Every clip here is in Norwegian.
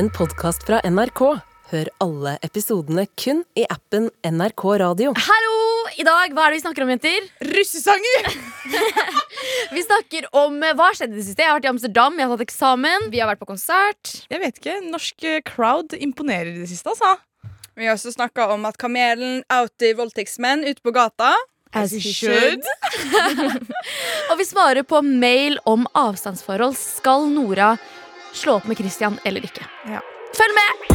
en podkast fra NRK. Hør alle episodene kun i appen NRK Radio. Hallo! I dag, hva er det vi snakker om, jenter? Russesanger! Vi snakker om eh, hva skjedde i det siste. Jeg har vært i Amsterdam, jeg har tatt eksamen. Vi har vært på konsert. Jeg vet ikke. Norsk eh, crowd imponerer i det siste, altså. Vi har også snakka om at Kamelen outer voldtektsmenn ute på gata. As he should. Og vi svarer på mail om avstandsforhold. Skal Nora slå opp med Christian eller ikke? Ja. Følg med!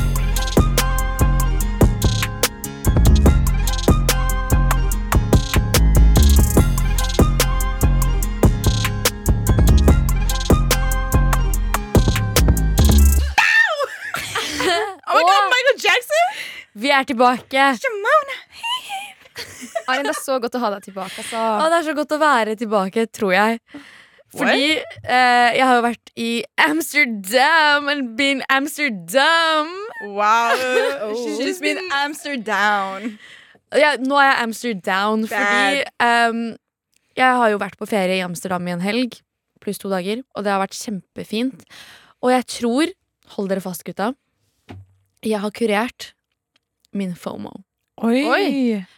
Oh my god, Michael Jackson! Vi er tilbake. Arin, det er så godt å ha deg tilbake. Altså. Å, det er så godt å være tilbake, tror jeg. Fordi eh, jeg har jo vært i Amsterdam and been Amsterdam. Wow. Oh. She's been Amsterdam. Ja, nå er jeg Amsterdam fordi um, jeg har jo vært på ferie i Amsterdam i en helg, pluss to dager, og det har vært kjempefint. Og jeg tror, hold dere fast, gutta, jeg har kurert min FOMO. Oi. Oi.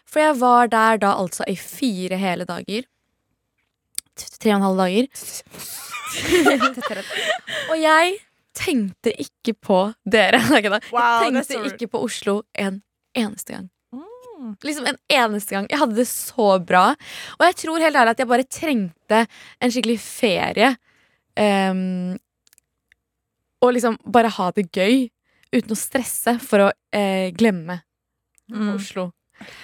For jeg var der da altså i fire hele dager. Tre og en halv dager. og jeg tenkte ikke på dere. Jeg tenkte ikke på Oslo en eneste gang. Mm. Liksom en eneste gang. Jeg hadde det så bra. Og jeg tror helt ærlig at jeg bare trengte en skikkelig ferie. Um, og liksom bare ha det gøy uten å stresse for å eh, glemme Mm. Oslo.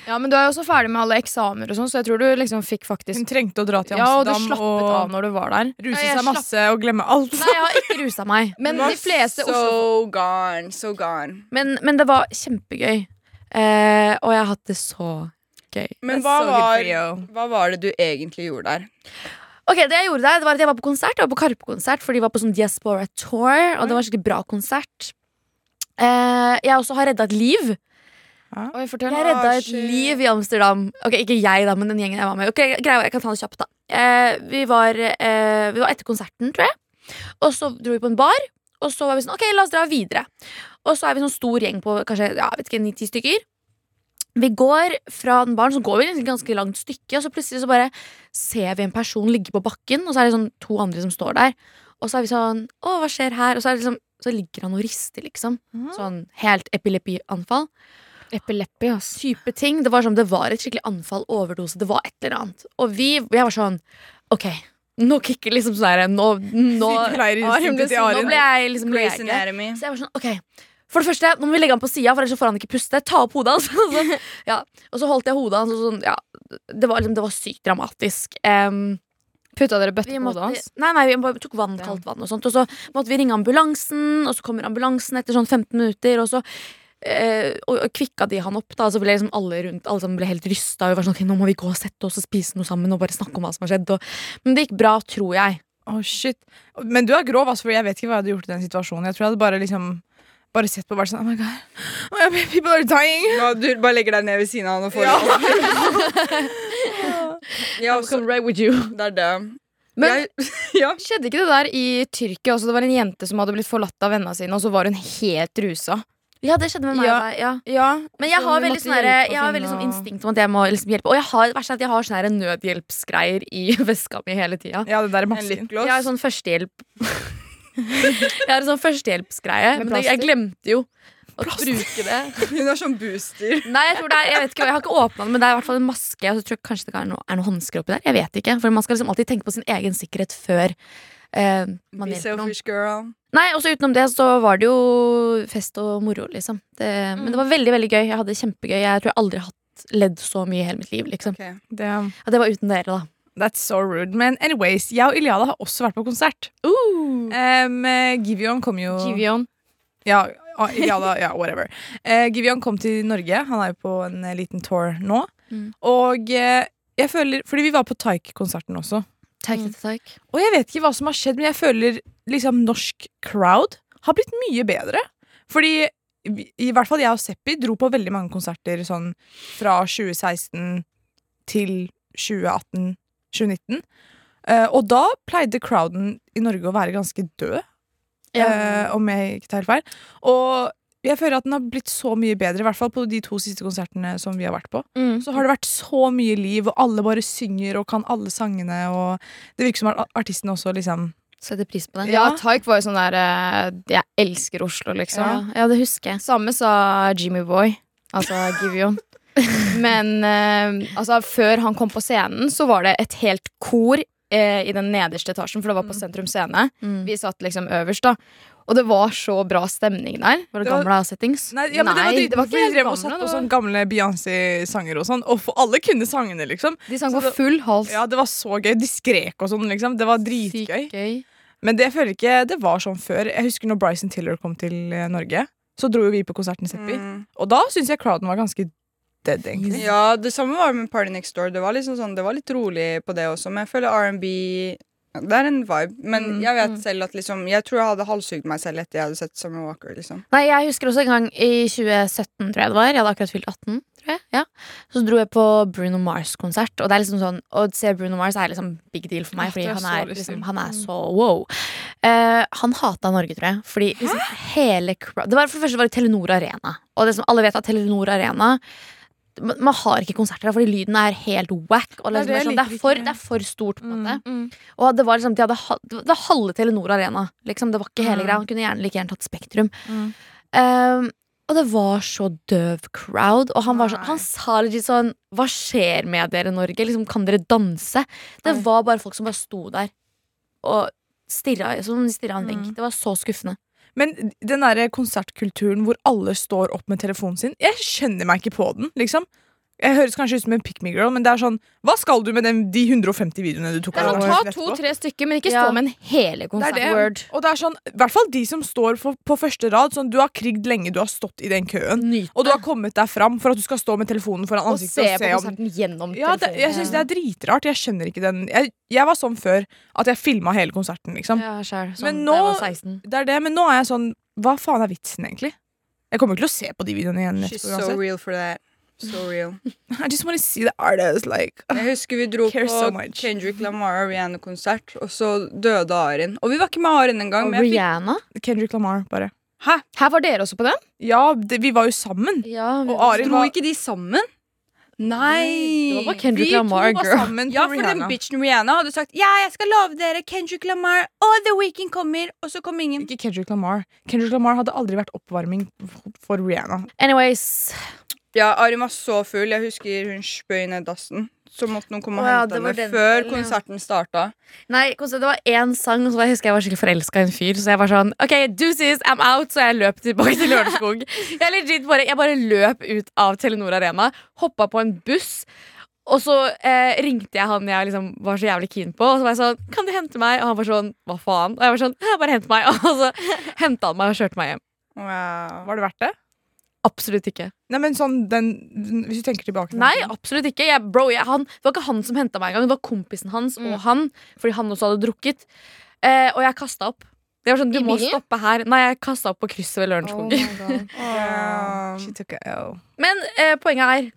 Ja, men Du er jo også ferdig med alle eksamener, og sånn så jeg tror du liksom fikk Hun trengte å dra til Amsterdam Ja, og du slappet og, av når du var der. ruse Ja, seg masse og glemme alt. Nei, jeg har ikke rusa meg. Men de fleste so Oslo gone, so gone. Men, men det var kjempegøy. Eh, og jeg har hatt det så gøy. Men hva so var, hva var det du egentlig gjorde der? Ok, det Jeg gjorde der, det var at jeg var på konsert Jeg var på Karpe-konsert, for de var på sånn Diaspora Tour. Og det var en skikkelig bra konsert. Eh, jeg også har redda et liv. Oi, fortell. Jeg redda Ah, et liv i Amsterdam. Ok, Ikke jeg, da, men den gjengen jeg var med. Ok, greia, Jeg kan ta det kjapt, da. Eh, vi, var, eh, vi var etter konserten, tror jeg. Og så dro vi på en bar. Og så var vi sånn, ok, la oss dra videre. Og så er vi sånn stor gjeng på kanskje ja, vet ikke, ni-ti stykker. Vi går fra den baren, så går vi et ganske langt stykke, og så plutselig så bare ser vi en person ligge på bakken, og så er det sånn to andre som står der. Og så er vi sånn Å, hva skjer her? Og så, er det liksom, så ligger han og rister, liksom. Sånn helt epilepianfall Epileppi, ass. type ting. Det var som det var et skikkelig anfall, overdose, det var et eller annet. Og vi, jeg var sånn OK, nå kicker liksom sånn her Nå, nå, Sykepleierinstinktet nå ble jeg liksom Grey's. Anatomy. Så jeg var sånn, ok For det første, nå må vi legge han på sida, for ellers får han ikke puste. Ta opp hodet hans. Og så, ja. og så holdt jeg hodet hans, og sånn, ja. Det var, liksom, det var sykt dramatisk. Um, Putta dere bøtte på hodet hans? nei, nei, vi bare tok vann, kaldt vann og sånt. Og så måtte vi ringe ambulansen, og så kommer ambulansen etter sånn 15 minutter, og så eh, og, og kvikka de han opp, da. Så ble liksom alle rundt Alle sammen ble helt rysta. Og var sånn, okay, nå må vi gå og sette oss og spise noe sammen og bare snakke om hva som har skjedd. Og, men det gikk bra, tror jeg. Oh, shit. Men du er grov, altså, for jeg vet ikke hva jeg hadde gjort i den situasjonen. Jeg tror jeg hadde bare liksom Bare sett på og vært sånn Oh my god. Oh my people are dying. Nå, du bare legger deg ned ved siden av han og får Ja. ja, også, right with you. det er det. Men- jeg, ja. Skjedde ikke det der i Tyrkia også? Det var en jente som hadde blitt forlatt av vennene sine, og så var hun helt rusa. Ja, det skjedde med meg. Ja. Ja. Ja, Men jeg så har veldig sånne, sånn, jeg har veldig sånn instinkt om at jeg må liksom hjelpe. Og jeg har, sånn jeg har sånne nødhjelpsgreier i veska mi hele tida. Ja, det der er En Jeg har sånn førstehjelp Jeg har en sånn førstehjelpsgreie, men det, jeg glemte jo å bruke det. Hun har sånn booster. Nei, jeg tror det er Jeg vet ikke, jeg har ikke åpna den, men det er i hvert fall en maske. Og så tror jeg kanskje det er noe, er noe hansker oppi der. Jeg vet ikke, For man skal liksom alltid tenke på sin egen sikkerhet før eh, man Be selfish girl. Nei, også utenom det så var det jo fest og moro, liksom. Det, Men det var veldig, veldig gøy. Jeg hadde det kjempegøy. Jeg tror jeg aldri har hatt ledd så mye i hele mitt liv, liksom. Okay. Det, det var uten dere, da. that's so rude. Men anyways, jeg og Iliada har også vært på konsert. Um, eh, Givion kom jo Givion. Ja, Iliada, ja, whatever. Uh, Givion kom til Norge. Han er jo på en eh, liten tour nå. Mm. Og uh, jeg føler Fordi vi var på Taik-konserten også. Takk, Mm. takk. Og jeg vet ikke hva som har skjedd, men jeg føler liksom norsk crowd har blitt mye bedre. Fordi i hvert fall jeg og Seppi dro på veldig mange konserter sånn fra 2016 til 2018-2019. Uh, og da pleide crowden i Norge å være ganske død. Ja. uh, om jeg ikke tar helt feil. Og jeg føler at den har blitt så mye bedre, i hvert fall på de to siste konsertene som vi har vært på. Mm. Så har det vært så mye liv, og alle bare synger og kan alle sangene, og det virker som at artisten også liksom Setter pris på det. Ja, Ja. Taik var jo sånn der eh, Jeg elsker Oslo, liksom. Ja, ja, det husker jeg. Samme sa Jimmy Boy, altså Givion. Men eh, altså, før han kom på scenen, så var det et helt kor eh, i den nederste etasjen, for det var på Sentrum Scene. Mm. Vi satt liksom øverst, da. Og det var så bra stemning der. Var det Det var- gamle settings? Nei, ja, men det var Nei, det var ikke helt gamle, satt det på var- sånne gamle Beyoncé-sanger og sånn, og for alle kunne sangene, liksom. De sang på full hals. Ja, Det var så gøy. De skrek og sånn, liksom. Det var dritgøy. Men det jeg føler ikke det var sånn før. Jeg husker når Bryson Tiller kom til eh, Norge. Så dro jo vi på konserten Seppi. Mm. Og da syns jeg crowden var ganske dead, egentlig. Ja, det samme var med Party Next Door. Det var, liksom sånn, det var litt rolig på det også, men jeg føler R&B Det er en vibe. Men Mm, jeg vet selv at liksom Jeg tror jeg hadde halshugd meg selv etter jeg hadde sett Summer Walker. liksom Nei, jeg husker også en gang i 2017, tror jeg det var. Jeg hadde akkurat fylt 18. tror jeg, ja. Så dro jeg på Bruno Mars-konsert. Og det er liksom sånn Å se Bruno Mars er liksom big deal for meg, fordi han er, liksom, han er så wow. Uh, han hata Norge, tror jeg. Fordi liksom hele Det var For det første var det Telenor Arena. Og det som alle vet at Telenor Arena man har ikke konserter der fordi lyden er helt wack. Og liksom, det er sånn, det, er for, det er for stort. på en måte Mm. og det var liksom, de hadde, det var halve Telenor Arena. Liksom. Det var ikke hele Mm. greia. Han kunne gjerne like gjerne tatt Spektrum. Mm. Um, og det var så døv crowd. Og han, var sånn, han sa litt sånn Hva skjer med dere, Norge? Liksom, kan dere danse? Det var bare folk som bare sto der og stirra som en vegg. Mm. Det var så skuffende. Men den der konsertkulturen hvor alle står opp med telefonen sin, jeg skjønner meg ikke på den. liksom Jeg høres kanskje ut som en pick me girl, men det er sånn Hva skal du med den, de 150 videoene du tok? Det er sånn, Ta to-tre stykker, men ikke Ja. stå med en hele Det er konsert. det. Og det er sånn, i hvert fall de som står for, på første rad. Sånn, du har krigd lenge, du har stått i den køen. Nyte. Og du har kommet deg fram for at du skal stå med telefonen foran Og se på og se om konserten gjennom ja, det, jeg syns det er dritrart. Jeg skjønner ikke den Jeg, jeg var sånn før at jeg filma hele konserten, liksom. Ja, selv, sånn, Men da jeg nå- var 16. Det er det, Men nå er jeg sånn Hva faen er vitsen, egentlig? Jeg kommer ikke til å se på de videoene igjen. She's so real for that. So real. I just want to see the artist, like Jeg husker vi dro på so. Kendrick Lamar og Rihanna-konsert, og så døde Arin. Og vi var ikke med Arin engang. Og Rihanna? fikk. Kendrick Lamar, bare. Hæ? Her var dere også på den? Ja, det, vi var jo sammen. Ja, Og Arin Dro var ikke de sammen? Nei! det var bare Kendrick Vi Lamar, to var girl. sammen på Ja, for den bitchen Rihanna hadde sagt Ja, jeg skal love dere Kendrick Lamar og The Weeknd kommer, og så kom ingen. Ikke Kendrick Lamar. Kendrick Lamar hadde aldri vært oppvarming for Rihanna. Anyways. Ja, Arim var så full. Jeg husker hun spøy ned dassen. Så måtte noen komme og ja, hente henne før konserten starta. Nei, det var én sang, og så jeg husker jeg var skikkelig forelska i en fyr. Så jeg var sånn OK, deuces, I'm out. Så jeg løp tilbake til Lørenskog. Jeg, legit bare, jeg bare løp ut av Telenor Arena, hoppa på en buss. Og så eh, ringte jeg han jeg liksom var så jævlig keen på. Og så var jeg sånn, kan du hente meg? Og han var sånn, hva faen? Og jeg var sånn, bare hent meg. Og så henta han meg og kjørte meg hjem. Wow. Var det verdt det? Absolutt ikke. Nei, men sånn den, den Hvis du tenker tilbake Nei, absolutt ikke. Jeg, bro, jeg, han, det var ikke han som henta meg engang. Det var kompisen hans og han, fordi han også hadde drukket. Eh, og jeg kasta opp. Det var sånn, Du I må bilen? stoppe her. Nei, jeg kasta opp på krysset ved Lørenskog. Oh L. Men eh, poenget er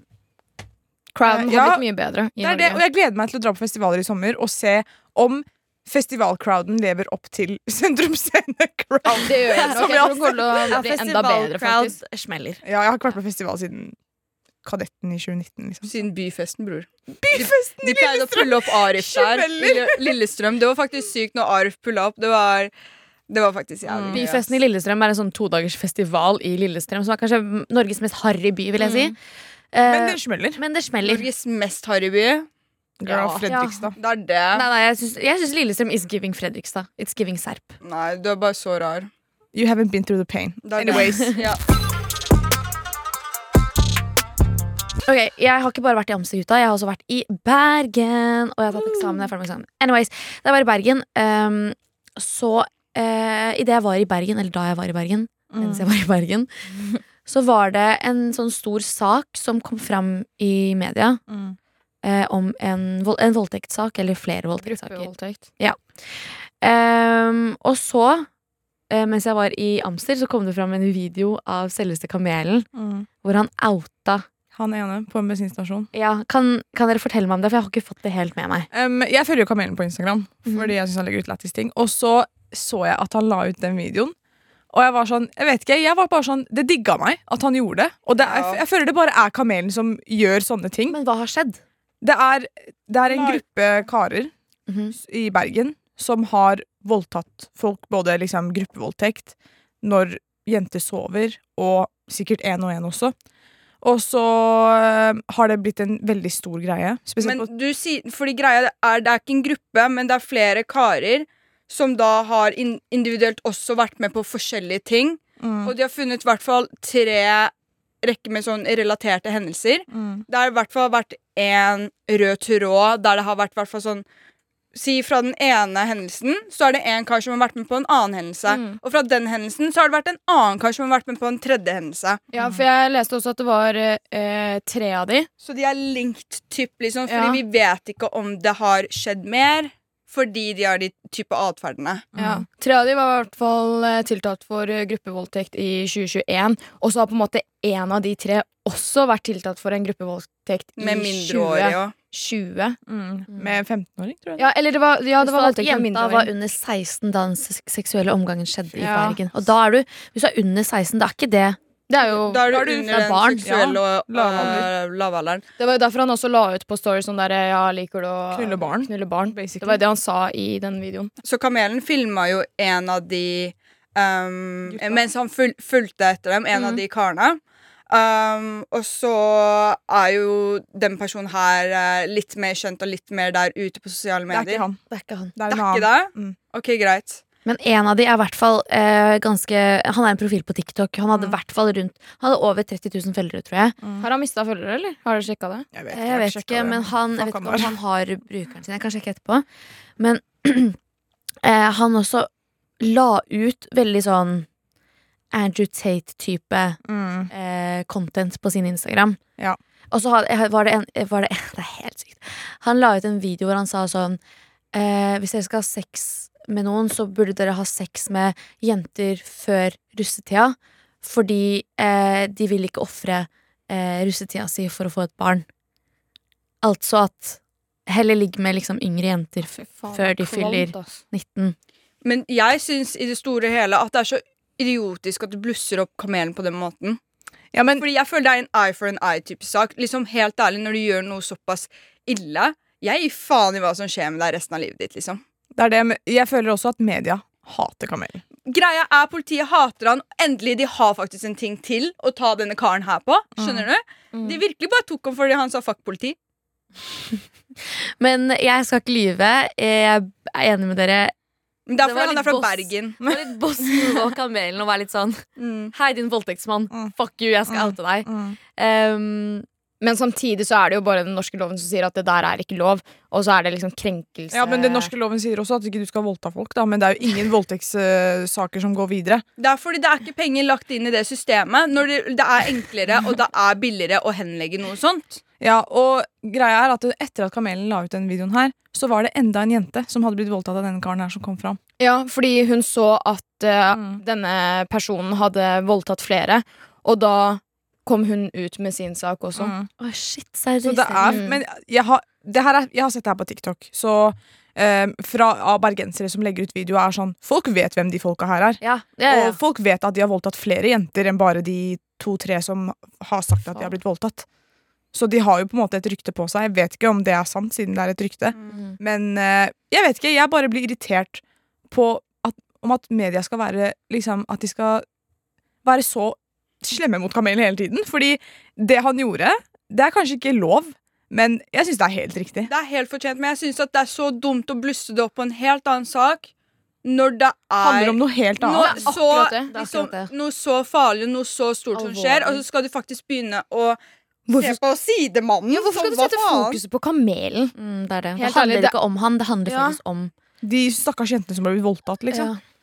Crowden Ja, har blitt mye bedre i Det er det, og jeg gleder meg til å dra på festivaler i sommer og se om festivalcrowden lever opp til Sentrum Scene-crowd. Det gjør jeg Som nok. Jeg har tror det kommer til å bli enda bedre, faktisk. smeller. Ja, jeg har ikke vært på festival siden Kadetten i 2019, liksom. Siden Byfesten, bror. Byfesten De pleide å pulle opp Arif der. Lillestrøm. Det var faktisk sykt når Arif pulla opp. Det var, det var faktisk jævlig mm. Byfesten i Lillestrøm er en sånn todagers festival i Lillestrøm, som er kanskje Norges mest harry by, vil jeg si. Eh, Men den smeller. men det smeller. Norges mest harry by. Girl, Ja. Fredrikstad. Det er det. Nei, nei, jeg syns, jeg syns Lillestrøm is giving Fredrikstad. It's giving Serp. Nei, du er bare så rar. You haven't been through the pain. Det er det. Anyways. Ja. Ok, Jeg har ikke bare vært i Amsterdam, jeg har også vært i Bergen. Og jeg har tatt eksamen. Jeg er ferdig med eksamen. Anyways, da jeg var i Bergen, um, så uh, Idet jeg var i Bergen, eller da jeg var i Bergen, mens jeg var i Bergen, så var det en sånn stor sak som kom fram i media Mm. Eh, om en, vold, en voldtektssak, eller flere voldtektssaker. Gruppevoldtekt. Ehm, og så, eh, mens jeg var i Amster, så kom det fram en video av selveste Kamelen, Mm. hvor han outa Han ene på en bensinstasjon. Ja, kan, kan dere fortelle meg om det, for jeg har ikke fått det helt med meg. Um, jeg følger jo Kamelen på Instagram, fordi jeg syns han legger ut lættis ting. Og så så jeg at han la ut den videoen. Og jeg var sånn, jeg vet ikke, jeg var bare sånn, Det digga meg at han gjorde det. Og det ja. jeg, jeg føler det bare er kamelen som gjør sånne ting. Men hva har skjedd? Det er, det er en gruppe karer mm -hmm. i Bergen som har voldtatt folk, både liksom gruppevoldtekt, når jenter sover, og sikkert én og én også. Og så øh, har det blitt en veldig stor greie. Men du sier, fordi greia er, det er ikke en gruppe, men det er flere karer som da har individuelt også vært med på forskjellige ting. mm, Og de har funnet i hvert fall tre rekker med sånn relaterte hendelser. mm, Det har i hvert fall vært en rød tråd der det har vært hvert fall sånn Si fra den ene hendelsen så er det en kar som har vært med på en annen hendelse. Mm. Og fra den hendelsen så har det vært en annen kar som har vært med på en tredje hendelse. Ja, for jeg leste også at det var eh, tre av de. Så de er linked typ, liksom, fordi Ja. vi vet ikke om det har skjedd mer. Fordi de har de type atferdene. Ja. Tre av de var i hvert fall eh, tiltalt for eh, gruppevoldtekt i 2021. Og så har på en måte en av de tre også vært tiltalt for en gruppevoldtekt Med og 2020. mm, Med 15-åring, tror jeg. Ja, eller det var, ja, det var voldtekt med jenta var under 16 da den seksuelle omgangen skjedde i Ja. Bergen. Og da er du, hvis du er under 16, da er ikke det Det er jo Da er du er du- under er den barn. seksuelle og lavalder. øh, lavalderen. Det var jo derfor han også la ut på story sånn der Ja, liker du å Knulle barn, Knulle barn. Det var det han sa i den videoen. Så Kamelen filma jo en av de um, Mens han ful fulgte etter dem, en av Mhm. de karene. Um, og så er jo den personen her uh, litt mer kjent og litt mer der ute på sosiale Det er medier. ikke han. Det er ikke han. Det er Det er ikke det? Mm. Ok, greit. Men en av de er i hvert fall eh, ganske Han er en profil på TikTok. Han hadde i Mm. hvert fall rundt Han hadde over 30 000 følgere, tror jeg. Har han mista følgere, eller? Har dere sjekka det? Jeg vet Jeg har vet sjekket ikke, det. men han, jeg vet ikke om han har brukeren sin. Jeg kan sjekke etterpå. Men eh, han også la ut veldig sånn Andrew Tate-type Mm. eh, content på sin Instagram. Ja. Og så var det en var det, det er helt sykt. Han la ut en video hvor han sa sånn eh, Hvis dere skal ha sex med noen, så burde dere ha sex med jenter før russetida. Fordi eh, de vil ikke ofre eh, russetida si for å få et barn. Altså at heller ligge med liksom yngre jenter f før de fyller 19. Men jeg syns i det store og hele at det er så idiotisk at du blusser opp kamelen på den måten. Ja, men Fordi jeg føler det er en eye for an eye-type sak. Liksom Helt ærlig, når du gjør noe såpass ille Jeg gir faen i hva som skjer med deg resten av livet ditt. liksom det er det, med- jeg føler også at media hater kamelen. Greia er Politiet hater han. Endelig, de har faktisk en ting til å ta denne karen her på. Skjønner du? Mm. De virkelig bare tok ham fordi han sa fuck politi. Men jeg skal ikke lyve. Jeg er enig med dere. Men det er Det var fordi han er fra boss. Bergen. Det var litt bossen og kamelen å være litt sånn Mm. Hei, din voldtektsmann. Mm. Fuck you, jeg skal Mm. oute deg. Mm. Um, Men samtidig så er det jo bare den norske loven som sier at det der er ikke lov. Og så er det liksom krenkelse Ja, men Den norske loven sier også at ikke du skal voldta folk, da, men det er jo ingen voldtektssaker som går videre. Det er fordi det er ikke penger lagt inn i det systemet. Når det, det er enklere og det er billigere å henlegge noe sånt. Ja, og greia er at Etter at Kamelen la ut den videoen her, så var det enda en jente som hadde blitt voldtatt av denne karen her som kom fram. Ja, fordi hun så at uh, Mm. denne personen hadde voldtatt flere, og da kom hun ut med sin sak også. Mm. Oh, shit, Så seriøst. det er, men jeg har, det her er, jeg har sett det her på TikTok. Så um, fra av bergensere som legger ut video, er sånn Folk vet hvem de folka her er. Ja, ja, ja. Og folk vet at de har voldtatt flere jenter enn bare de to-tre som har sagt at de har blitt voldtatt. Så de har jo på en måte et rykte på seg. Jeg vet ikke om det er sant, siden det er et rykte. Mm. Men uh, jeg vet ikke, jeg bare blir irritert på at, om at media skal være liksom, At de skal være så slemme mot Kamelen hele tiden. Fordi det han gjorde, det er kanskje ikke lov, men jeg syns det er helt riktig. Det er helt fortjent, men jeg syns det er så dumt å blusse det opp på en helt annen sak når det er handler er om noe helt annet. Er så, det. Det liksom, noe så farlig og noe så stort som skjer, og så skal du faktisk begynne å se på sidemannen. Ja, hvorfor skal du sette fokuset på kamelen? Mm, det er det. Det handler ikke om han, det handler Ja. faktisk om De stakkars jentene som har blitt voldtatt, liksom. Ja.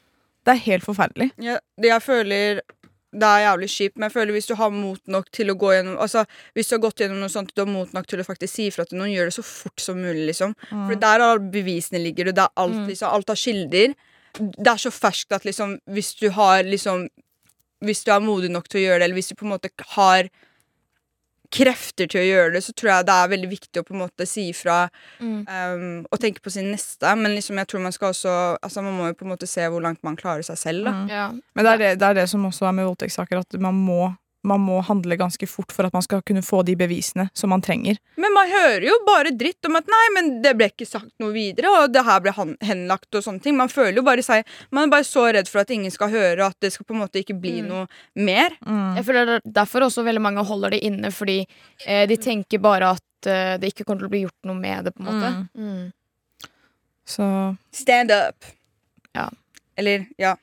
Det er helt forferdelig. Ja, det jeg føler det er jævlig kjipt, men jeg føler hvis du har mot nok til å gå gjennom Altså, Hvis du har gått gjennom noe sånt, du har mot nok til å faktisk si ifra til noen, gjør det så fort som mulig, liksom. For der har bevisene ligger, og det er alt, Mm. liksom, alt har kilder. Det er så ferskt at liksom Hvis du har liksom Hvis du er modig nok til å gjøre det, eller hvis du på en måte har krefter til å gjøre det, så tror jeg det er veldig viktig å på en måte si ifra Mm. um, og tenke på sin neste. Men liksom jeg tror man skal også Altså man må jo på en måte se hvor langt man klarer seg selv. da Mm. Ja. Men det er det, det er det som også er med voldtektssaker, at man må, man må handle ganske fort for at man skal kunne få de bevisene som man trenger. Men man hører jo bare dritt om at nei, men det ble ikke sagt noe videre, og det her ble henlagt og sånne ting. Man føler jo bare seg Man er bare så redd for at ingen skal høre, og at det skal på en måte ikke bli Mm. noe mer. Jeg føler er derfor også veldig mange holder det inne, fordi eh, de tenker bare at eh, det ikke kommer til å bli gjort noe med det. på en måte Mm. Mm. Så Stand up. Ja. Eller, ja.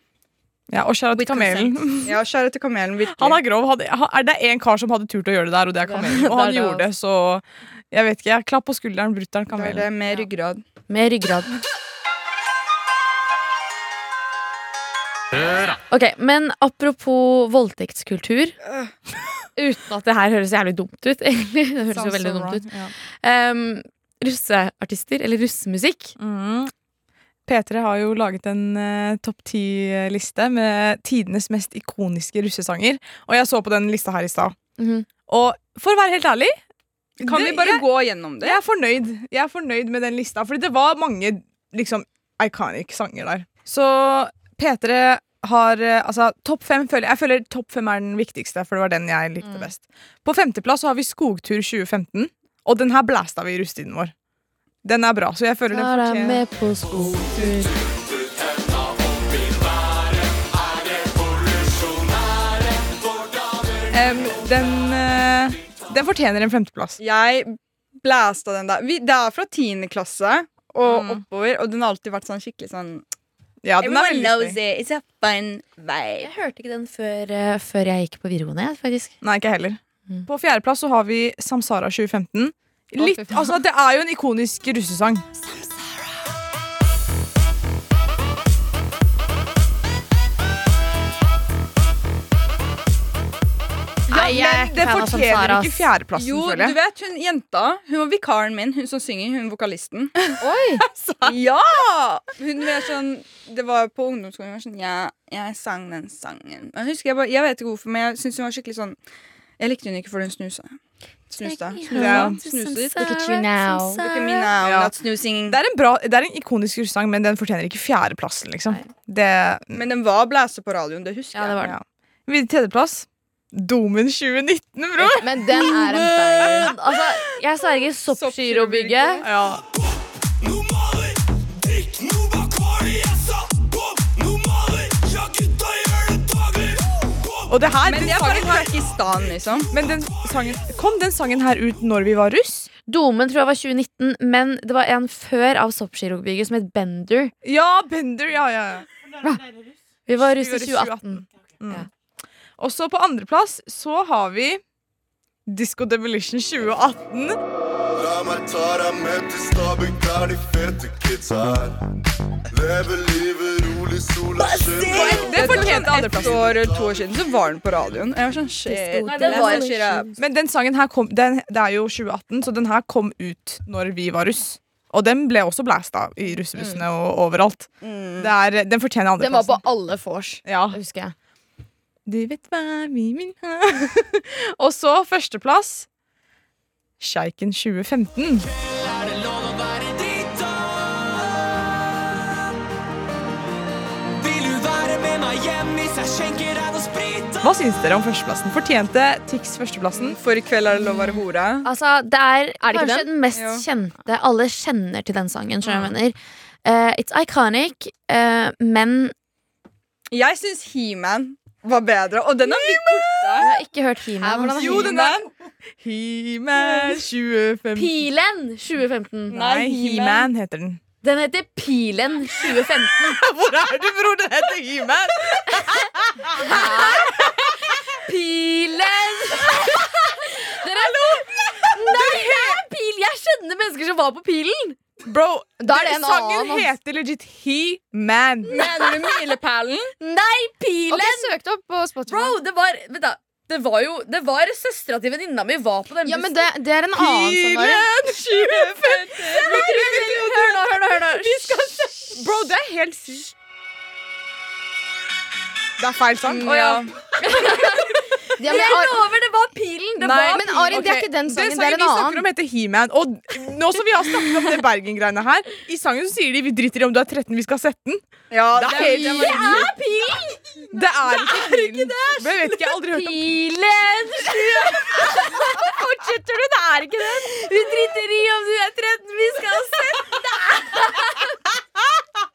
Ja, Og kjære til Kamelen. Ja, Kjære til kamelen, virkelig. Han er grov. Hadde, er det én kar som hadde turt å gjøre det der, og det er Kamelen. Og Det er han det, gjorde det, så jeg vet ikke. jeg Klapp på skulderen, brutter'n Da er Kamelen. det med ryggrad. Med ryggrad. Ok, men apropos voldtektskultur Uten at det her høres jævlig dumt ut, egentlig. Det høres jo veldig so dumt wrong, ut. ja. Um, russeartister, eller russemusikk. Mm. P3 har jo laget en uh, topp ti-liste med tidenes mest ikoniske russesanger. Og jeg så på den lista her i stad. Mhm. Og for å være helt ærlig Kan det- vi bare jeg, gå gjennom det? jeg er fornøyd. Jeg er fornøyd med den lista, fordi det var mange liksom iconic sanger der. Så P3 har eh, altså topp fem føler, Jeg føler topp fem er den viktigste, for det var den jeg likte Mm. best. På femteplass har vi Skogtur 2015, og den her blæsta vi i russetiden vår. Den er bra, så jeg føler den fortjener med på skogtur. Em, den, eh, den fortjener en femteplass. Jeg blæsta den der. Vi, det er fra tiende klasse og Mm. oppover, og den har alltid vært sånn skikkelig sånn Ja, den er Everyone veldig knows it. It's a fun vibe. Jeg hørte ikke den før, eh, før jeg gikk på videregående. jeg, faktisk Nei, ikke heller. Mm. På fjerdeplass så har vi Samsara 2015. Litt, altså, det er jo en ikonisk russesang. Jeg Men det fortjener ikke ass. fjerdeplassen, Jo, føler du vet hun jenta Hun var vikaren min, hun som synger, hun vokalisten. Oi! ja! Hun var sånn Det var på ungdomsskolen. Hun var sånn Ja, jeg sang den sangen. Jeg husker jeg bare Jeg vet ikke hvorfor, men jeg syns hun var skikkelig sånn Jeg likte hun ikke for hun snusa. Snuste. Ja. Snuste litt. Look at you now. Look at me now, Ja. not snoozing. Det er en, bra, det er en ikonisk russesang, men den fortjener ikke fjerdeplassen, liksom. Det, Men den var blæse på radioen, det husker Ja, det var den. ja. Tredjeplass. Domen 2019, bror! Men den er en banger. Altså, jeg sverger soppgirobygget. Ja. Og det her, Men den det er bare sangen her, Pakistan, liksom. men den sangen, kom den sangen her ut når vi var russ? Domen tror jeg var 2019, men det var en før av soppgirobygget som het Bender. Ja, Bender. Ja, ja, ja. Vi var russ i 2018. Mm. Ja. Og så på andreplass så har vi Disco Demolition 2018. La meg ta deg med til Stabekk, der de fete kidsa er. Leve livet. Det fortjente Et andreplassen. år eller to år siden så var den på radioen. Jeg var sånn shit. Nei, det var- shit up. Men den sangen her kom den, Det er jo 2018, så den her kom ut når vi var russ. Og den ble også blæsta i russebussene og overalt. Mm. Det er, den fortjener Den var på alle vors. Ja. Husker jeg. Du vet hva vi vil ha Og så førsteplass Sjeiken 2015. Hva syns dere om førsteplassen? Fortjente Tix førsteplassen? For i kveld er det lov å være hore. Altså, det er, Er det kanskje den mest Jo. kjente. Alle kjenner til den sangen. skjønner jeg mener. Eh, it's iconic, uh, men Jeg syns He-Man var bedre, og den er blitt borte. jeg har ikke hørt He-Man. hvordan Jo, den He-Man 2015. Pilen 2015. Nei, He-Man heter den. Den heter Pilen 2015. Hvor er du, bror? Den heter He-Man! Pilen! Dere Nei, det er pil! Jeg skjønner mennesker som var på Pilen. Bro, Da er det en sangen annen, heter legit He-Man. Mener du Milepælen? Nei, Pilen! Ok, søkte opp på Spotify. Bro, det var Vent, da. Det var jo Det var søstera til venninna mi var på den Ja, men det, det er en annen som var Hør nå, hør nå. hør nå Bro, det er helt sykt. Det er feil sang. Å ja. Ja, men Jeg lover, det var Pilen! Det Nei, Men Arin, det er ikke den sangen, Den det er en annen. vi snakker om, heter He-Man. Og nå som vi har snakket om det Bergen-greiene her, i sangen så sier de vi driter i om du er 13, vi skal sette den. Ja, Det er helt det er pilen! Det er ikke pilen. Men jeg vet ikke, jeg har aldri hørt om Pilen! Fortsetter du? Det er ikke den. Vi driter i om du er 13, vi skal sette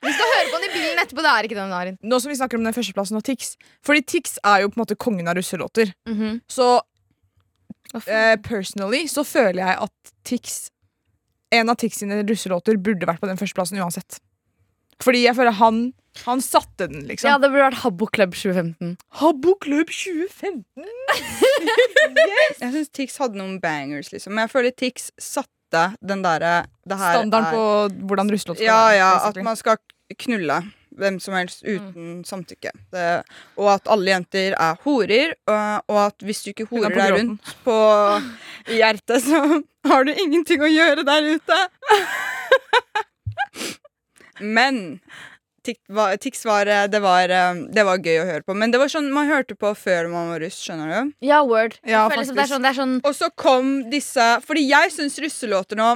Vi skal høre på den i bilen etterpå. Det er ikke den, Arin. Nå som vi snakker om den førsteplassen og Tix. Fordi Tix er jo på en måte kongen av russelåter. Mhm. Så eh, personally så føler jeg at Tix En av Tix sine russelåter burde vært på den førsteplassen uansett. Fordi jeg føler han Han satte den, liksom. Ja, det burde vært Habbo Club 2015. Habbo Club 2015. Jeg syns Tix hadde noen bangers, liksom. Men jeg føler Tix satte den derre Standarden er- på hvordan russelåt skal Ja, være. ja, at man skal knulle hvem som helst uten samtykke. Det, og at alle jenter er horer, og, og at hvis du ikke er horer på deg rundt på hjertet, så har du ingenting å gjøre der ute. Men Tix var, det, var, det var gøy å høre på. Men det var sånn man hørte på før man var russ. skjønner du? Ja, word. Ja, det er sånn, det er sånn Og så kom disse Fordi jeg syns russelåter nå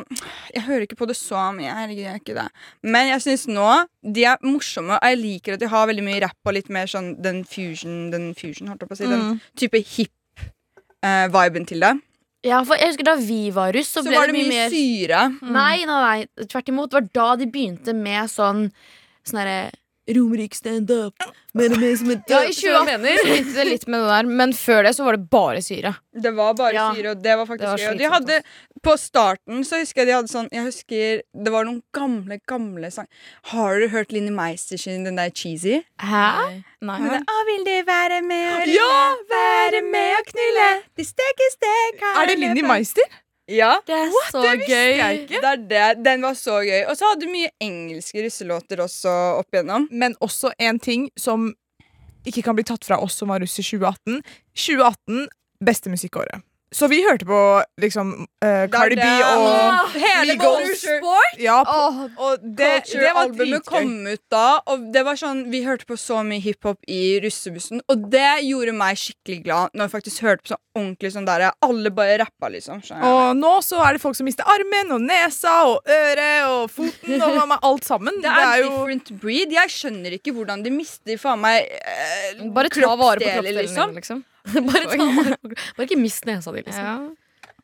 Jeg hører ikke på det så mye. Herregud, jeg gjør ikke det. Men jeg syns nå de er morsomme. Og jeg liker at de har veldig mye rapp og litt mer sånn den fusion, den fusion holdt jeg på å si, den Mm. type hip-viben til det. Ja, for jeg husker Da vi var russ, så, Så ble var det mye mye mer syre. Nei, nei, nei, tvert imot. Det var da de begynte med sånn Sånn herre Romerike stand-up. Det som et Ja, i Skjønner du hva jeg 2018 mener? begynte det litt med det der, men før det så var det bare syre. Det var bare Ja. syre, og det var faktisk Det var gøy. Og de hadde På starten så husker jeg de hadde sånn Jeg husker Det var noen gamle, gamle sang Har dere hørt Linni Meister sin, den der Cheesy? Hæ? Nei. Men, Å, vil de være med og Ja! Være med og knulle De steker stek Er det Linni Meister? Ja. Det er så Det gøy. jeg ikke. Det er det. Den var så gøy. Og så hadde du mye engelske russelåter også opp igjennom. Men også en ting som ikke kan bli tatt fra oss som var russ i 2018. 2018 beste musikkåret. Så vi hørte på liksom uh, Cardi B og og Hele Migos. Ja, Åh, og det, det var dritgøy. kom ut da, og det var sånn Vi hørte på så mye hiphop i russebussen, og det gjorde meg skikkelig glad når vi faktisk hørte på sånn ordentlig sånn der Alle bare rappa, liksom. skjønner? Og nå så er det folk som mister armen og nesa og øret og foten og med alt sammen. Det er, different breed. Jeg skjønner ikke hvordan de mister faen meg eh, bare ta vare på kroppsdeler, kroppsdelene, liksom. liksom. Bare, ta, bare ikke mist nesa di, liksom. Ja.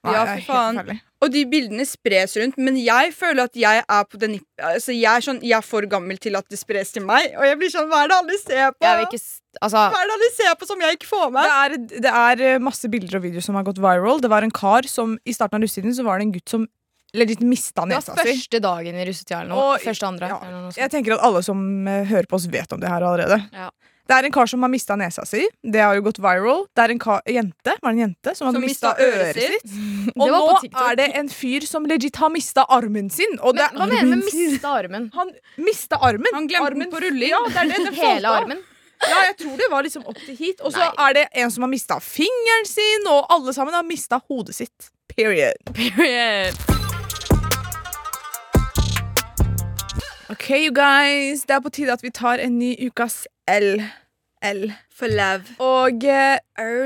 Ja, for faen. Og de bildene spres rundt, men jeg føler at jeg er på den altså jeg, er sånn, jeg er for gammel til at det spres til meg. Og jeg blir sånn Hva er det alle ser på? Ikke Altså, Hva er det alle ser på som jeg ikke får Det er, det er eh, masse bilder og videoer som har gått viral. Det var en kar som I starten av russetiden så var det en gutt som legit mista det var første dagen i russetida eller noe. Og- Første andre. ja. Jeg tenker at alle som eh, hører på oss, vet om det her allerede. Ja. Det er en kar som har mista nesa si. Det har jo gått viral. Det er en kar, jente, var det en jente som hadde mista øret sitt. Og nå er det en fyr som legit har mista armen sin. Og det Men, hva mener du med mista armen? Han mista armen. Han glemte armen den på rulling. Ja, det er det. Den Hele av. armen? Ja, jeg tror det var liksom opp til hit. Og så er det en som har mista fingeren sin, og alle sammen har mista hodet sitt. Period. Period. Ok, you guys. Det er på tide at vi tar en ny ukas L. L. For love. Og eh,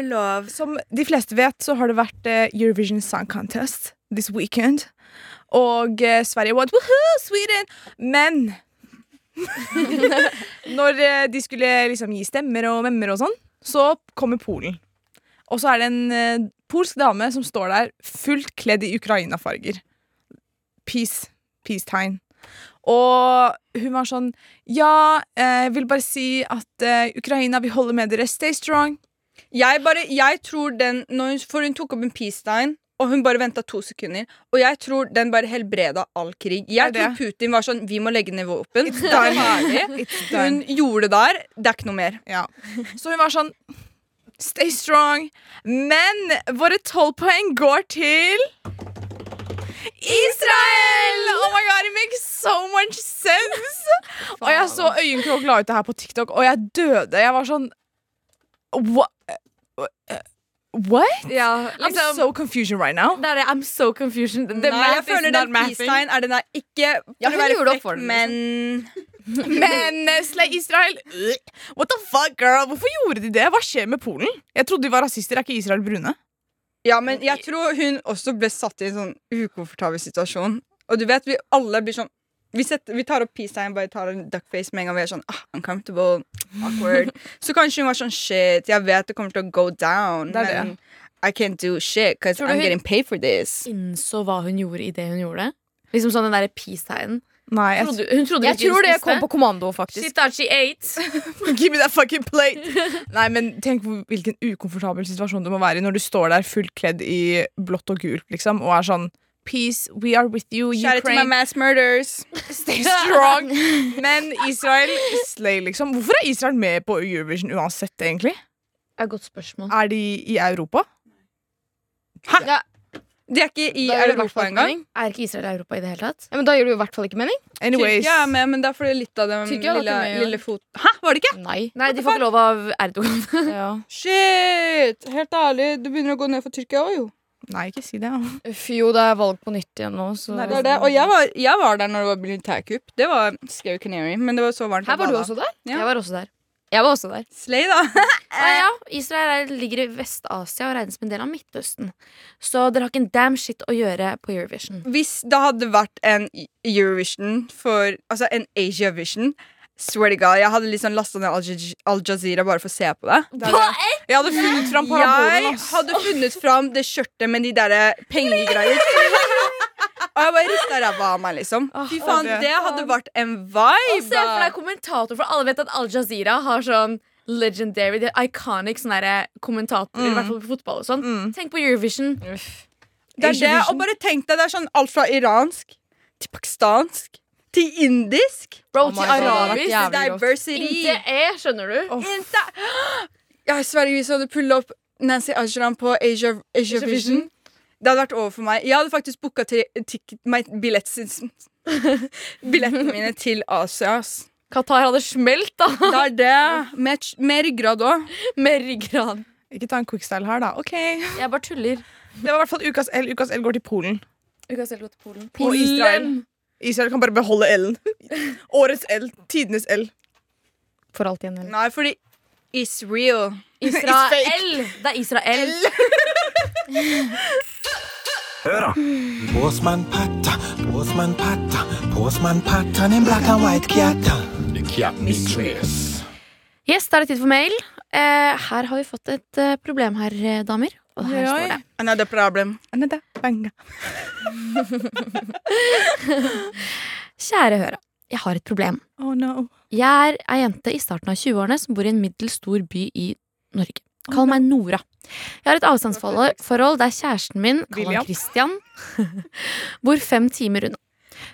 love. som de fleste vet, så har det vært eh, Eurovision Song Contest this weekend. Og eh, Sverige won. Woohoo, Sweden! Men når eh, de skulle liksom gi stemmer og memmer og sånn, så kommer Polen. Og så er det en eh, polsk dame som står der fullt kledd i Ukraina-farger. Peace. Peace-tegn. Og hun var sånn Ja, eh, jeg vil bare si at uh, Ukraina, vi holder med dere. Stay strong. Jeg bare, jeg tror den hun, For hun tok opp en peace-tegn, og hun bare venta to sekunder. Og jeg tror den bare helbreda all krig. Jeg tror Putin var sånn Vi må legge ned våpen. Hun gjorde det der. Det er ikke noe mer. Ja. Så hun var sånn Stay strong. Men våre tolv poeng går til Israel! Oh my god, it makes so much sense! Og jeg så øyenkrok la ut det her på TikTok, og jeg døde. Jeg var sånn What? What? Ja, I'm liksom, so confusion right now. det er det. I'm so confusion. The Nei, jeg føler not den peace-tegn er den der ikke Ja, hun gjorde opp for den, men Men eh, Slay Israel What the fuck, girl? Hvorfor gjorde de det? Hva skjer med Polen? Jeg trodde de var rasister. Er ikke Israel brune? Ja, men jeg tror hun også ble satt i en sånn ukomfortabel situasjon. Og du vet, vi alle blir sånn Vi, setter, vi tar opp peace-tegn, bare tar en duckface med en gang vi er sånn ah, uncomfortable, awkward. Så kanskje hun var sånn shit, jeg vet det kommer til å go down, Det det. men I can't do shit because I'm getting paid for this. Innså hva hun gjorde i det hun gjorde. Liksom sånn den derre peace-tegnen. Nei, jeg, Trodde- Hun trodde Jeg tror det spiste. kom på kommando, faktisk. She thought she ate. Give me that fucking plate! Nei, men tenk på hvilken ukomfortabel situasjon du må være i når du står der fullt kledd i blått og gult, liksom, og er sånn Peace, we are with you, Shout out to my mass murders. Stay strong! Men Israel slay, liksom. Hvorfor er Israel med på Eurovision uansett, egentlig? Det er et godt spørsmål. Er de i Europa? Hæ? Ja, De er ikke i da Europa engang. Er ikke Israel i Europa i det hele tatt? Ja, men da gjør det jo i hvert fall ikke mening. Anyways. Tyrkia er med, men det er fordi litt av den Tyrkia lille, lille fot... Hæ, var det ikke? Nei. Nei, de får ikke lov av Erdogan. Ja. Shit! Helt ærlig, du begynner å gå ned for Tyrkia òg, jo. Nei, ikke si det. Fy, Uff, jo, det er valg på nytt igjen nå, så Nei, Det er det. Og jeg var, jeg var der når det var militærkupp. Det var scary canary, men det var så varmt. Her var du også der? Ja. Jeg var også der. Jeg var også der. Slay, da. Ja, ja, Israel er, ligger i Vest-Asia og regnes som en del av Midtøsten. Så dere har ikke en damn shit å gjøre på Eurovision. Hvis det hadde vært en Eurovision for Altså en Asia Vision Swear to God, Jeg hadde liksom lasta ned Al Jazeera bare for å se på det. Jeg hadde funnet fram parabolen. Jeg hadde funnet fram det skjørtet med de der pengegreier. Og jeg bare rista ræva av meg, liksom. Fy faen, det- det hadde vært en vibe. Og se for deg kommentator, for alle vet at Al Jazeera har sånn legendary, iconic sånne der kommentatorer, i hvert fall på fotball og sånn. Mm. Tenk på Eurovision. Det er det, og bare tenk deg, det er sånn alt fra iransk til pakistansk til indisk. Bro, Oh til God, arabisk. jævlig. Diversity. Inte E, skjønner du? Inte Jeg sverger hvis jeg hadde pullet opp Nancy Ajram på Asia, Asia Vision. Det hadde vært over for meg. Jeg hadde faktisk booka billettene mine til Asia. Qatar hadde smelt, da. Det er det. Med, med ryggrad òg. Med ryggrad. Ikke ta en quickstyle her, da. Ok Jeg bare tuller. Det var i hvert fall ukas L. Ukas L går til Polen. Ukas L går til Polen. Og Israel. Israel kan bare beholde L-en. Årets L. Tidenes L. For alt igjen. L. Nei, fordi It's real. Israel! Det er Israel. Hør da. Båsmann Patta, båsmann Patta, båsmann Patta, en black and white mistress. Yes, da er det tid for mail. Eh, her har vi fått et eh, problem her, eh, damer. Og her Oi, oi. står det. Another problem. Another banga. Kjære Høra. Jeg har et problem. Oh no. Jeg er ei jente i starten av 20-årene som bor i en middels stor by i Norge. Kall meg Nora. Jeg har et avstandsforhold der kjæresten min, kall han Christian, bor fem timer unna.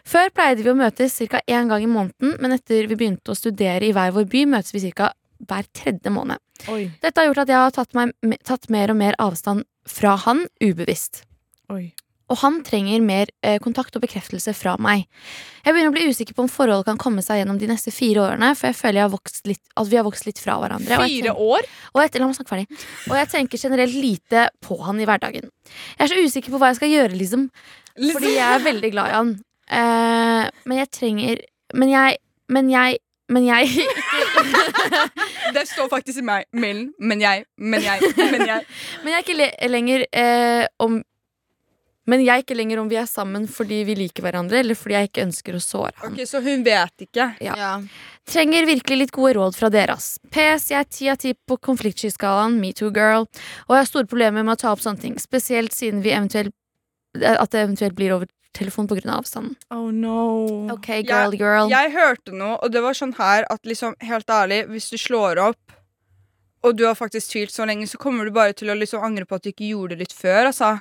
Før pleide vi å møtes ca. én gang i måneden, men etter vi begynte å studere i hver vår by, møtes vi ca. hver tredje måned. Oi. Dette har gjort at jeg har tatt, meg, tatt mer og mer avstand fra han ubevisst. Oi. Og han trenger mer eh, kontakt og bekreftelse fra meg. Jeg begynner å bli usikker på om forholdet kan komme seg gjennom de neste fire årene, for jeg føler jeg har vokst litt, at vi har vokst litt fra hverandre. Og Fire år? og jeg, la meg snakke ferdig. Og jeg tenker generelt lite på han i hverdagen. Jeg er så usikker på hva jeg skal gjøre, liksom. Fordi jeg er veldig glad i han. Eh, men jeg trenger Men jeg Men jeg Men jeg Det står faktisk i meg- mailen. Men jeg, men jeg, men jeg. Men jeg er ikke le lenger eh, om Men jeg er ikke lenger om vi er sammen fordi vi liker hverandre, eller fordi jeg ikke ønsker å såre han. Ok, Så hun vet ikke. Ja. Trenger virkelig litt gode råd fra dere, ass. PS, jeg er ti av ti på konfliktskyskalaen, metoo girl, og jeg har store problemer med å ta opp sånne ting, spesielt siden vi eventuelt at det eventuelt blir over telefon pga. Av avstanden. Oh no. Ok, girl, girl. Jeg hørte noe, og det var sånn her at liksom, helt ærlig, hvis du slår opp, og du har faktisk tvilt så lenge, så kommer du bare til å liksom angre på at du ikke gjorde det litt før, altså.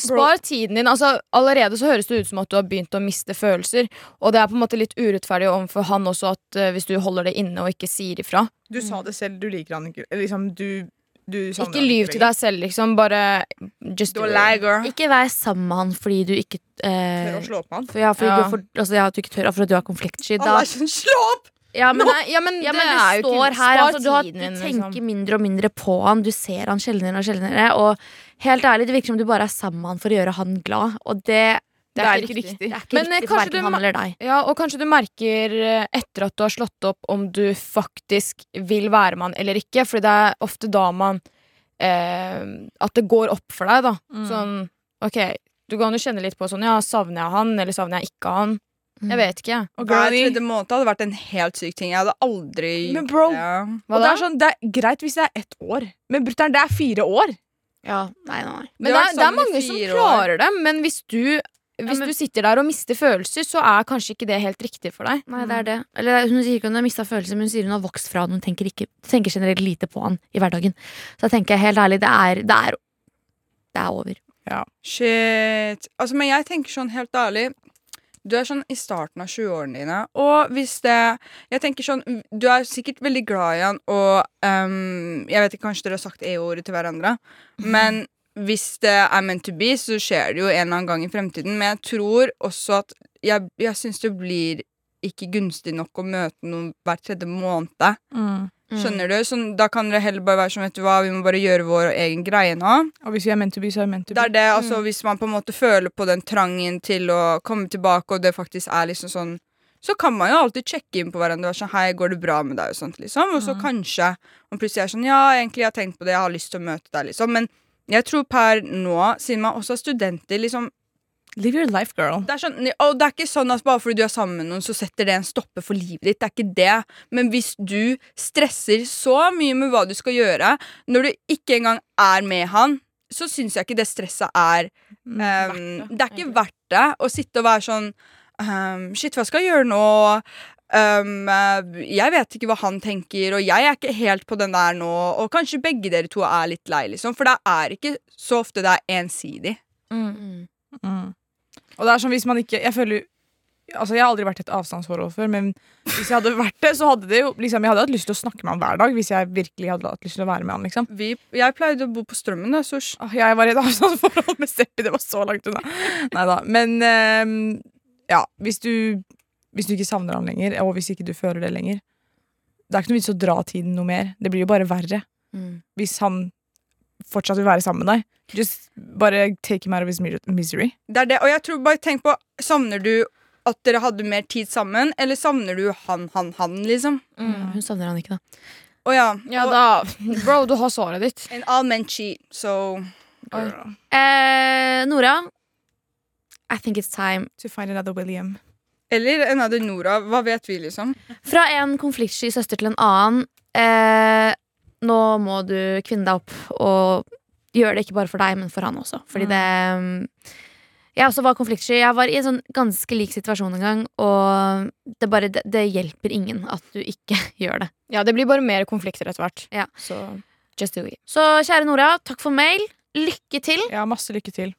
Spar tiden din. altså Allerede så høres det ut som at du har begynt å miste følelser. Og det er på en måte litt urettferdig overfor han også at uh, hvis du holder det inne og ikke sier ifra. Du sa det selv, du liker han ikke. Liksom, du, du Ikke lyv til deg selv, liksom. Bare just Du do it. girl. Ikke vær sammen med han fordi du ikke Tør eh, å slå opp med han. for, ja, fordi Ja. Du, for, altså, ja, du ikke tør, for at du har konfliktsky. Han er er sånn, slå opp! Ja, men, ja, men, Ja, men det det er jo ikke står her altså, du, har, du tenker liksom. mindre og mindre på han Du ser han sjeldnere og sjeldnere Og helt ærlig, det virker som du bare er sammen med han For å gjøre han glad Og det, Det er ikke riktig. det er ikke Men, eh, riktig for han eller deg Ja, og kanskje du merker eh, etter at du har slått opp om du faktisk vil være med han eller ikke. For det er ofte da man eh, At det går opp for deg, da. Mm. Sånn, ok, du kan jo kjenne litt på sånn Ja, savner jeg han, eller savner jeg ikke han? Mm. Jeg vet ikke. Og Hver tredje måned hadde vært en helt syk ting. Jeg hadde aldri Men bro, det. Hva og det er, sånn, det er greit hvis det er ett år, men brutter'n, det er fire år. Ja, nei, nei. Men det, det er, det er mange som klarer år. det, men hvis du hvis men- du sitter der og mister følelser, så er kanskje ikke det helt riktig for deg. Nei, det er det. Eller hun sier ikke hun har mista følelser, men hun sier hun har vokst fra han. Hun tenker, ikke, tenker generelt lite på han i hverdagen. Så da tenker jeg helt ærlig, det er, det er, det er over. Shit. Altså, men jeg tenker sånn helt ærlig Du er sånn i starten av 20-årene dine, og hvis det Jeg tenker sånn Du er sikkert veldig glad i han, og um, Jeg vet ikke, kanskje dere har sagt E-ordet til hverandre, men hvis det er meant to be, så skjer det jo en eller annen gang i fremtiden. Men jeg tror også at Jeg, jeg syns det blir ikke gunstig nok å møte noen hver tredje måned. Skjønner du? Sånn, da kan dere heller bare være sånn, vet du hva, vi må bare gjøre vår egen greie nå. Og hvis vi er meant to be, så er vi meant to Det er det, altså Hvis man på en måte føler på den trangen til å komme tilbake, og det faktisk er liksom sånn Så kan man jo alltid sjekke inn på hverandre være sånn Hei, går det bra med deg? Og sånt liksom Og så kanskje man plutselig er sånn Ja, egentlig jeg har tenkt på det, jeg har lyst til å møte deg, liksom. Men jeg tror per nå, siden man også er studenter, liksom Live your life, girl. det er, sånn, og det er ikke sånn at bare fordi du er sammen med noen, så setter det en stopper for livet ditt. Det er ikke det. Men hvis du stresser så mye med hva du skal gjøre, når du ikke engang er med han, så syns jeg ikke det stresset er Mm, um, Det er ikke verdt det å sitte og være sånn um, Shit, hva skal jeg gjøre nå? Um, jeg vet ikke hva han tenker, og jeg er ikke helt på den der nå. Og kanskje begge dere to er litt lei, liksom. For det er ikke så ofte det er ensidig. Mm. Og det er sånn hvis man ikke Jeg føler Altså Jeg har aldri vært i et avstandsforhold før, men hvis jeg hadde vært det, så hadde det jo liksom, Jeg hadde hatt lyst til å snakke med han hver dag hvis jeg virkelig hadde hatt lyst til å være med han. liksom Vi, jeg pleide å bo på Strømmen, da, så Åh, Jeg var i et avstandsforhold med Seppi, det var så langt unna. Neida. Men um, ja, hvis du, hvis du ikke savner han lenger, og hvis ikke du føler det lenger Det er ikke noe vits å dra tiden noe mer. Det blir jo bare verre Mm. hvis han fortsatt vil være sammen med deg. Just bare take him out of his misery. Det er det, og jeg tror bare tenk på Savner du at dere hadde mer tid sammen, eller savner du han, han, han, liksom? Hun savner han ikke, da. Å ja. Ja, og, da Bro, du har såret ditt. And all men cheat, so Eh, Nora, I think it's time. To find another William. Eller another Nora. Hva vet vi, liksom? Fra en konfliktsky søster til en annen. Eh, nå må du kvinne deg opp og gjøre det ikke bare for deg, men for han også. Fordi det mm, Jeg også var konfliktsky. Jeg var i en sånn ganske lik situasjon en gang, og det, bare, det, det hjelper ingen at du ikke gjør det. Ja, det blir bare mer konflikter etter hvert. Ja. Så just do it. Så kjære Nora, takk for mail. Lykke til. Ja, masse lykke til.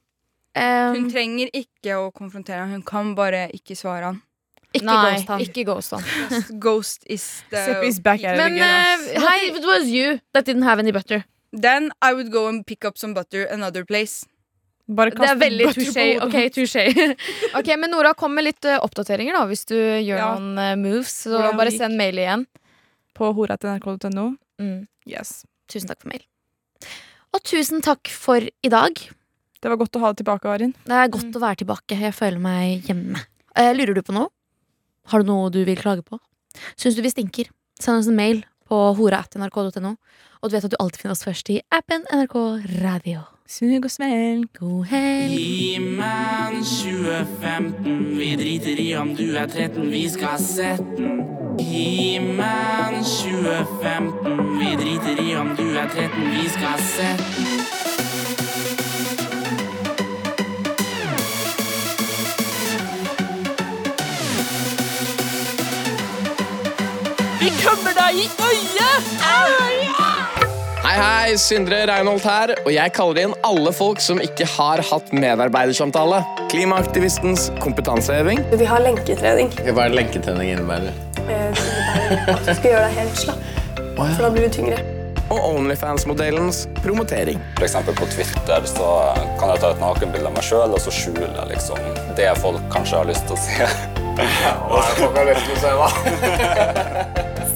Um, Hun trenger ikke å konfrontere ham, hun kan bare ikke svare han. Ikke Nei, ghost han. ikke ghost han. Ghost is the Seppi is back at it Men again. ass. eh, Hei, hei, it was you that didn't have any butter. Then I would go and pick up some butter another place. Bare Det kast er veldig butter på touché. hodet. Ok, touché. Ok, men Nora, kom med litt uh, oppdateringer da Hvis du gjør Ja. noen uh, moves. Så Hvordan bare send mail igjen. På hora.nrk.no. Mm. Yes. Tusen takk for mail. Og tusen takk for i dag. Det var godt å ha deg tilbake, Arin. Det er godt å være tilbake. Jeg føler meg hjemme. Uh, lurer du på noe? Har du noe du vil klage på? Syns du vi stinker? Send oss en mail på hora.nrk.no. Og du vet at du alltid finner oss først i appen NRK Radio. Sug og svelg. God helg. He-Man 2015, vi driter i om du er 13, vi skal sette den. He-Man 2015, vi driter i om du er 13, vi skal sette den. Hei, hei, Sindre Reinholdt her, og jeg kaller inn alle folk som ikke har hatt medarbeidersamtale. Klimaaktivistens kompetanseheving. Vi har lenketrening. Hva er lenketrening innebærer? Eh, innebærer at du skal gjøre deg helt slapp, for da blir du tyngre. Og Onlyfans-modellens promotering. For eksempel på Twitter så kan jeg ta et nakenbilde av meg sjøl, og så skjule liksom det folk kanskje har lyst til å se. Hva er det folk har lyst til å se, da?